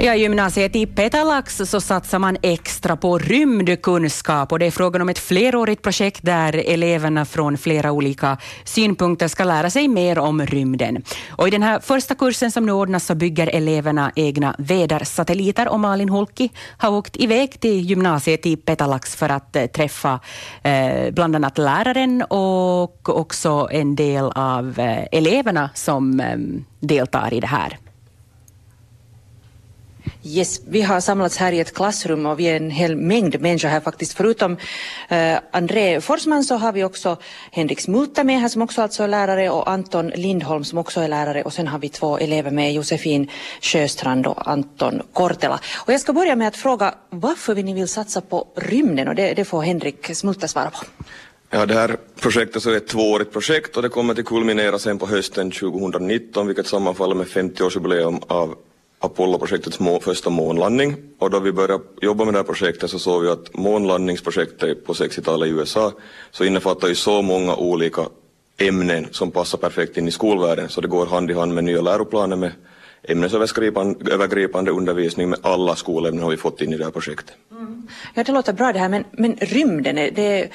Ja, I gymnasiet i Petalax så satsar man extra på rymdkunskap och det är frågan om ett flerårigt projekt där eleverna från flera olika synpunkter ska lära sig mer om rymden. Och I den här första kursen som nu ordnas så bygger eleverna egna vädersatelliter och Malin Holki har åkt iväg till gymnasiet i Petalax för att eh, träffa eh, bland annat läraren och också en del av eh, eleverna som eh, deltar i det här. Yes, vi har samlats här i ett klassrum och vi är en hel mängd människor här faktiskt. Förutom eh, André Forsman så har vi också Henrik Smulta med här som också alltså är lärare och Anton Lindholm som också är lärare och sen har vi två elever med Josefin Sjöstrand och Anton Kortela. Och jag ska börja med att fråga varför ni vill satsa på rymden och det, det får Henrik Smulta svara på. Ja, det här projektet så är ett tvåårigt projekt och det kommer att kulminera sen på hösten 2019 vilket sammanfaller med 50-årsjubileum av Apollo-projektets må, första månlandning och då vi började jobba med det här projektet så såg vi att månlandningsprojektet på 60-talet i USA så innefattar ju så många olika ämnen som passar perfekt in i skolvärlden så det går hand i hand med nya läroplaner med ämnesövergripande undervisning med alla skolämnen har vi fått in i det här projektet. Mm. Ja, det låter bra det här men, men rymden, det,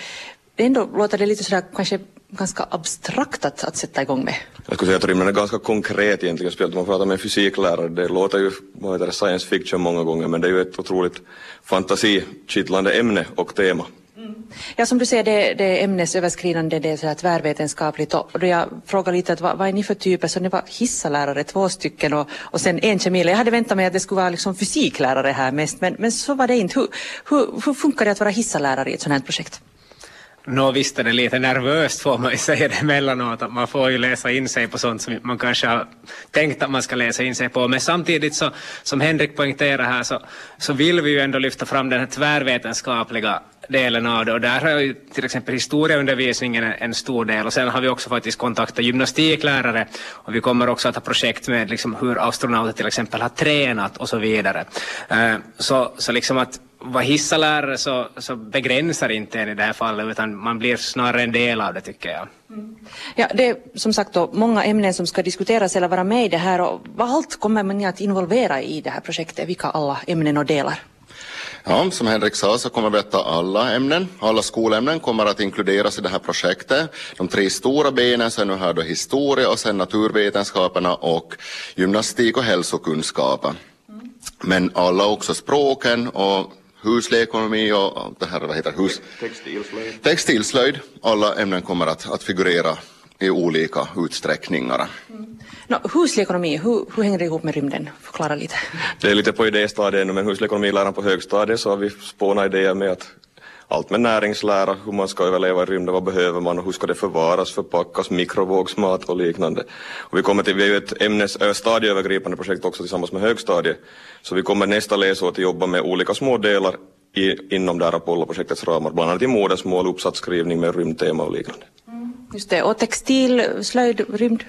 ändå låter det lite sådär kanske ganska abstrakt att, att sätta igång med. Jag skulle säga att rymden är ganska konkret egentligen, speciellt om man pratar med en fysiklärare. Det låter ju, vad heter det, science fiction många gånger, men det är ju ett otroligt fantasikittlande ämne och tema. Mm. Ja, som du säger, det, det är ämnesöverskridande, det är så tvärvetenskapligt och då jag frågar lite att vad, vad, är ni för typer? Så ni var hissalärare, två stycken och, och sen en kemilärare. Jag hade väntat mig att det skulle vara liksom fysiklärare här mest, men, men så var det inte. Hur, hur, hur funkar det att vara hissalärare i ett sådant här projekt? Nå visst är det lite nervöst får man ju säga det emellanåt att man får ju läsa in sig på sånt som man kanske har tänkt att man ska läsa in sig på. Men samtidigt så som Henrik poängterar här så, så vill vi ju ändå lyfta fram den här tvärvetenskapliga delen av det. Och där har ju till exempel historieundervisningen en, stor del. Och sen har vi också faktiskt kontaktat gymnastiklärare. Och vi kommer också att ha projekt med liksom hur astronauter till exempel har tränat och så vidare. Eh, så, så liksom att vara hissalärare så, så begränsar inte en i det här fallet utan man blir snarare en del av det tycker jag. Mm. Ja, det är som sagt då många ämnen som ska diskuteras eller vara med i det här och vad allt kommer man att involvera i det här projektet, vilka alla ämnen och delar? Ja, som Henrik sa så kommer vi att ta alla ämnen, alla skolämnen kommer att inkluderas i det här projektet. De tre stora benen så är nu här då historia och sen naturvetenskaperna och gymnastik och hälsokunskap. Men alla också språken och huslig ekonomi och det här, vad heter hus... Textilslöjd. Textilslöjd. Alla ämnen kommer att, att figurera i olika utsträckningar. Mm. No, huslig ekonomi, hur, hur hänger det ihop med rymden? Förklara lite. Det är lite på idéstadiet nu, men huslig ekonomi på högstadiet så har vi spånat idéer med att allt med näringslära, hur man ska överleva i rymden, vad behöver man och hur ska det förvaras, förpackas, mikrovågsmat och liknande. Och vi kommer till, vi är ju ett ämnes, stadieövergripande projekt också tillsammans med högstadiet, så vi kommer nästa läsår att jobba med olika små delar i, inom det här Apollo-projektets ramar, bland annat i modersmål, uppsatsskrivning med rymdtema och liknande. Mm, just det, och textil, slöjd, rymd?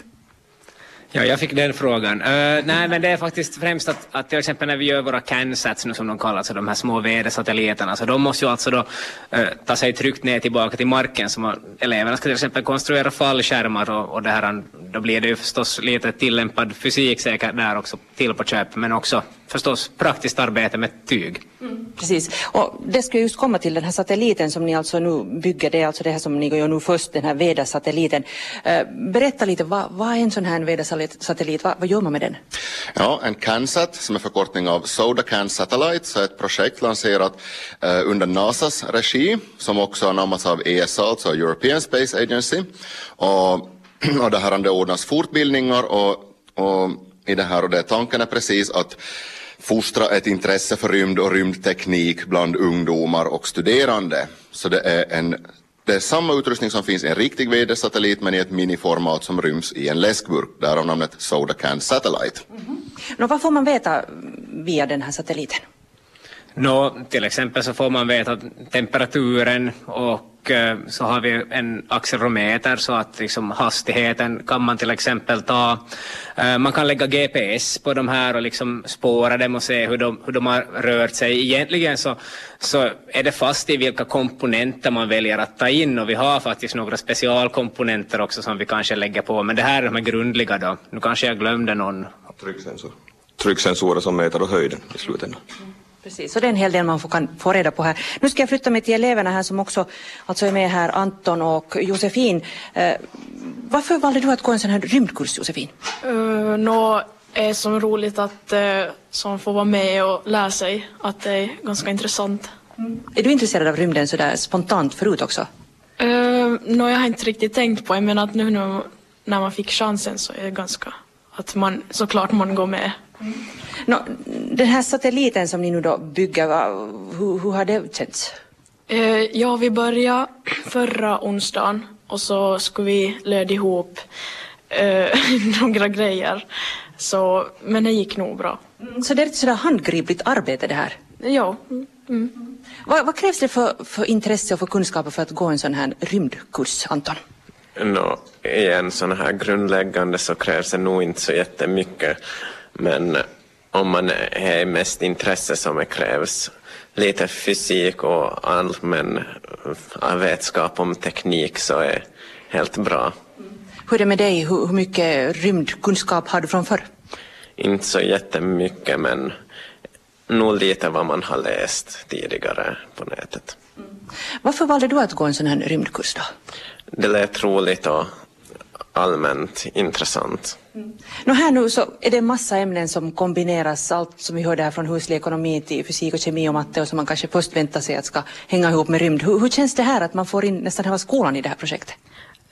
Ja, jag fick den frågan. Uh, nej, men det är faktiskt främst att, att till exempel när vi gör våra CAN-sats nu som de kallas, alltså de här små vädersatelliterna, så de måste ju alltså då uh, ta sig tryggt ner tillbaka till marken. Så man, eleverna ska till exempel konstruera fallskärmar och, och det här, då blir det ju förstås lite tillämpad fysik säkert där också till på köp, men också förstås praktiskt arbete med tyg. Mm, precis, och det ska just komma till den här satelliten som ni alltså nu bygger, det är alltså det här som ni gör nu först, den här vädersatelliten. Uh, berätta lite, vad, vad är en sån här vädersatellit, vad, vad gör man med den? Ja, en CANSAT som är förkortning av Soda Can Satellite, så ett projekt lanserat uh, under NASAs regi som också anammats av ESA, alltså European Space Agency. Och, och det här ordnas fortbildningar och, och i det här och det tanken är precis att fostra ett intresse för rymd och rymdteknik bland ungdomar och studerande. Så det är, en, det är samma utrustning som finns i en riktig vädersatellit men i ett miniformat som ryms i en läskburk, därav namnet Soda Can Satellite. Mm -hmm. vad får man veta via den här satelliten? Nå, till exempel så får man veta temperaturen och och eh, så har vi en accelerometer så att liksom hastigheten kan man till exempel ta. Eh, man kan lägga GPS på de här och liksom spåra dem och se hur de, hur de har rört sig. Egentligen så, så är det fast i vilka komponenter man väljer att ta in och vi har faktiskt några specialkomponenter också som vi kanske lägger på men det här är de här grundliga då. Nu kanske jag glömde någon. Trycksensor. trycksensorer som mäter höjden i slutändan. Precis, så det är en hel del man får, kan få reda på här. Nu ska jag flytta mig till eleverna här som också alltså är med här, Anton och Josefin. Eh, varför valde du att gå en sån här rymdkurs, Josefin? Uh, Nå, är som roligt att uh, som får vara med och lära sig, att det är ganska intressant. Mm. Är du intresserad av rymden sådär spontant förut också? Uh, Nå, jag har inte riktigt tänkt på det, men att nu när, när man fick chansen så är det ganska att man såklart man går med. Mm. No, den här satelliten som ni nu då bygger, hur, hur har det känts? Eh, ja, vi började förra onsdagen och så skulle vi löda ihop eh, några grejer. Så, men det gick nog bra. Mm, så det är ett sådär handgripligt arbete det här? Ja. Mm. Vad, vad, krävs det för, för intresse och för kunskaper för att gå en sån här rymdkurs, Anton? No, igen, sådana här grundläggande så krävs det nog inte så jättemycket. Men om man är mest intresse som krävs lite fysik och allmän vetskap om teknik så är helt bra. Hur är det med dig? Hur, hur mycket rymdkunskap har du från förr? Inte så jättemycket men nog lite vad man har läst tidigare på nätet. Mm. Varför valde du att gå en sån här rymdkurs då? Det lät roligt och allmänt intressant. Mm. No här nu så är det en massa ämnen som kombineras, allt som vi hörde här från huslig ekonomi till fysik och kemi och matte och som man kanske först väntar sig att ska hänga ihop med rymd. Hur, hur känns det här att man får in nästan hela skolan i det här projektet?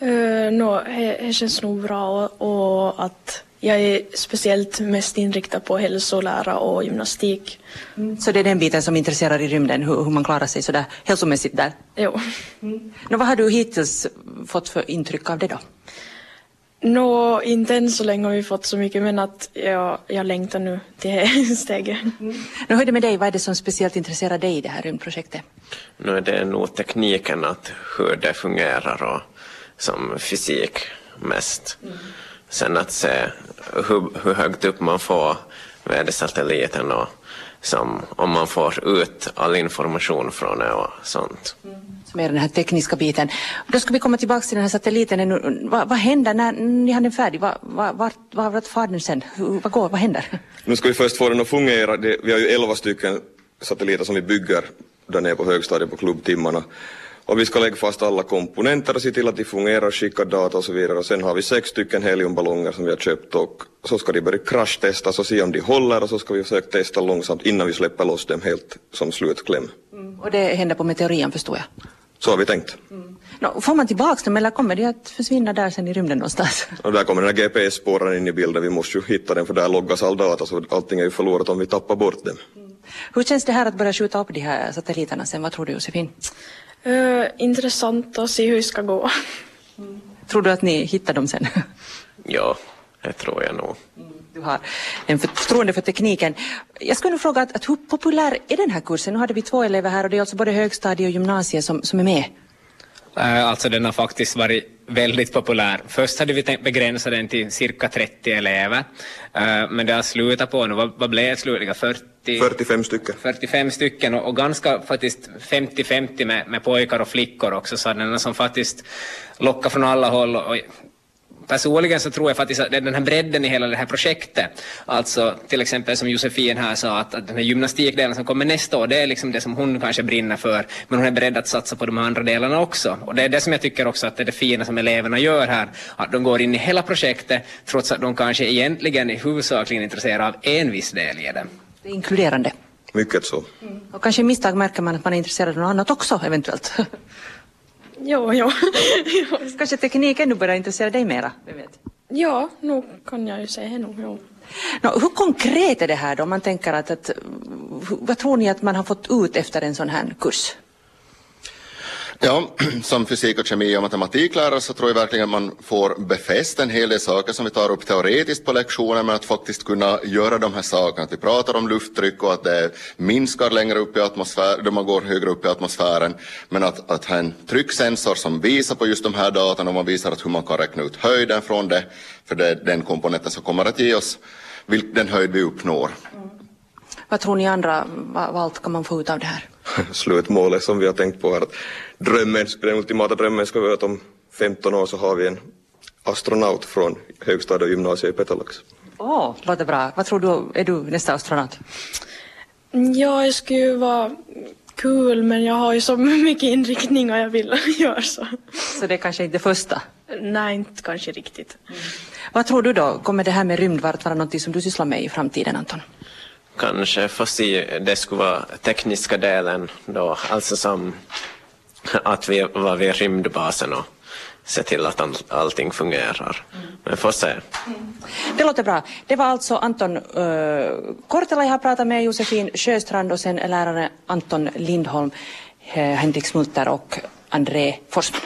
Uh, no, det känns nog bra och, och, att jag är speciellt mest inriktad på hälsolära och gymnastik. Mm. Så det är den biten som intresserar i rymden, hur, hur man klarar sig sådär hälsomässigt där? Jo. Mm. No, vad har du hittills fått för intryck av det då? Nå, inte än så länge har vi fått så mycket, men att jag, jag längtar nu till det steget. Mm. Nu hur är det med dig, vad är det som speciellt intresserar dig i det här rymdprojektet? Nu är det nog tekniken, att hur det fungerar och som fysik mest. Mm. Sen att se hur, hur högt upp man får vädersatelliten och som, om man får ut all information från det och sånt. Mm som är den här tekniska biten. Då ska vi komma tillbaka till den här satelliten. Vad, vad händer när ni har den färdig? Vad, vad, vart, vart far den sen? Vad, går, vad händer? Nu ska vi först få den att fungera. Det, vi har ju elva stycken satelliter som vi bygger där nere på högstadiet på klubbtimmarna. Och vi ska lägga fast alla komponenter och se till att de fungerar, skicka data och så vidare. Och sen har vi sex stycken heliumballonger som vi har köpt och så ska de börja kraschtestas och se om de håller och så ska vi försöka testa långsamt innan vi släpper loss dem helt som slutkläm. Mm. Och det händer på meteorin förstår jag? Så har vi tänkt. Mm. No, får man tillbaka dem eller kommer de att försvinna där sen i rymden någonstans? Och där kommer den här GPS-spåraren in i bilden. Vi måste ju hitta den för där loggas all data så allting är ju förlorat om vi tappar bort den. Mm. Hur känns det här att börja skjuta upp de här satelliterna sen? Vad tror du Josefin? Uh, intressant att se hur det ska gå. Mm. Tror du att ni hittar dem sen? ja, det tror jag nog. Mm du har en förtroende för tekniken. Jag skulle nog fråga att, att hur populär är den här kursen? Nu hade vi två elever här och det är alltså både högstadie och gymnasie som, som är med. Eh, alltså den har faktiskt varit väldigt populär. Först hade vi tänkt begränsa den till cirka 30 elever, eh, men det har slutat på nu. Vad, vad blev det slutliga? 40, 45 stycken. 45 stycken och, och ganska faktiskt 50-50 med, med pojkar och flickor också, så den som faktiskt lockat från alla håll. Och, personligen så tror jag faktiskt att den här bredden i hela det här projektet, alltså till exempel som Josefin här sa, att, att den här gymnastikdelen som kommer nästa år, det är liksom det som hon kanske brinner för, men hon är beredd att satsa på de andra delarna också. Och det är det som jag tycker också att det är det fina som eleverna gör här, att de går in i hela projektet, trots att de kanske egentligen är huvudsakligen intresserade av en viss del i det. Det är inkluderande. Mycket så. Mm. Och kanske misstag märker man att man är intresserad av något annat också eventuellt. Jo, jo. Kanske tekniken nu börjar intressera dig mera? Ja, nu kan jag ju säga nog. Jo. No, hur konkret är det här då? Man tänker att, att, vad tror ni att man har fått ut efter en sån här kurs? Ja, som fysik och kemi och matematiklärare så tror jag verkligen att man får befäst en hel del saker som vi tar upp teoretiskt på lektionen men att faktiskt kunna göra de här sakerna. Att vi pratar om lufttryck och att det minskar längre upp i atmosfären, då man går högre upp i atmosfären. Men att, att ha en trycksensor som visar på just de här datan och man visar att hur man kan räkna ut höjden från det. För det är den komponenten som kommer att ge oss den höjd vi uppnår. Mm. Vad tror ni andra, vad, vad allt kan man få ut av det här? Slutmålet som vi har tänkt på är att drömmen, den ultimata drömmen ska vara att om 15 år så har vi en astronaut från högstadiet och gymnasiet i Petalax. Åh, oh, låter bra. Vad tror du, är du nästa astronaut? Ja, jag skulle ju vara kul men jag har ju så mycket inriktningar jag vill göra så. Så det är kanske inte första? Nej, inte kanske riktigt. Mm. Vad tror du då, kommer det här med rymdvart vara något som du sysslar med i framtiden Anton? Kanske får se, det skulle vara tekniska delen då, alltså som att vi var vid rymdbasen och se till att all, allting fungerar. Men får se. Mm. Det låter bra. Det var alltså Anton uh, Kortela jag har pratat med, Josefin Sjöstrand och sen lärare Anton Lindholm, eh, Henrik Smulter och André Forsman.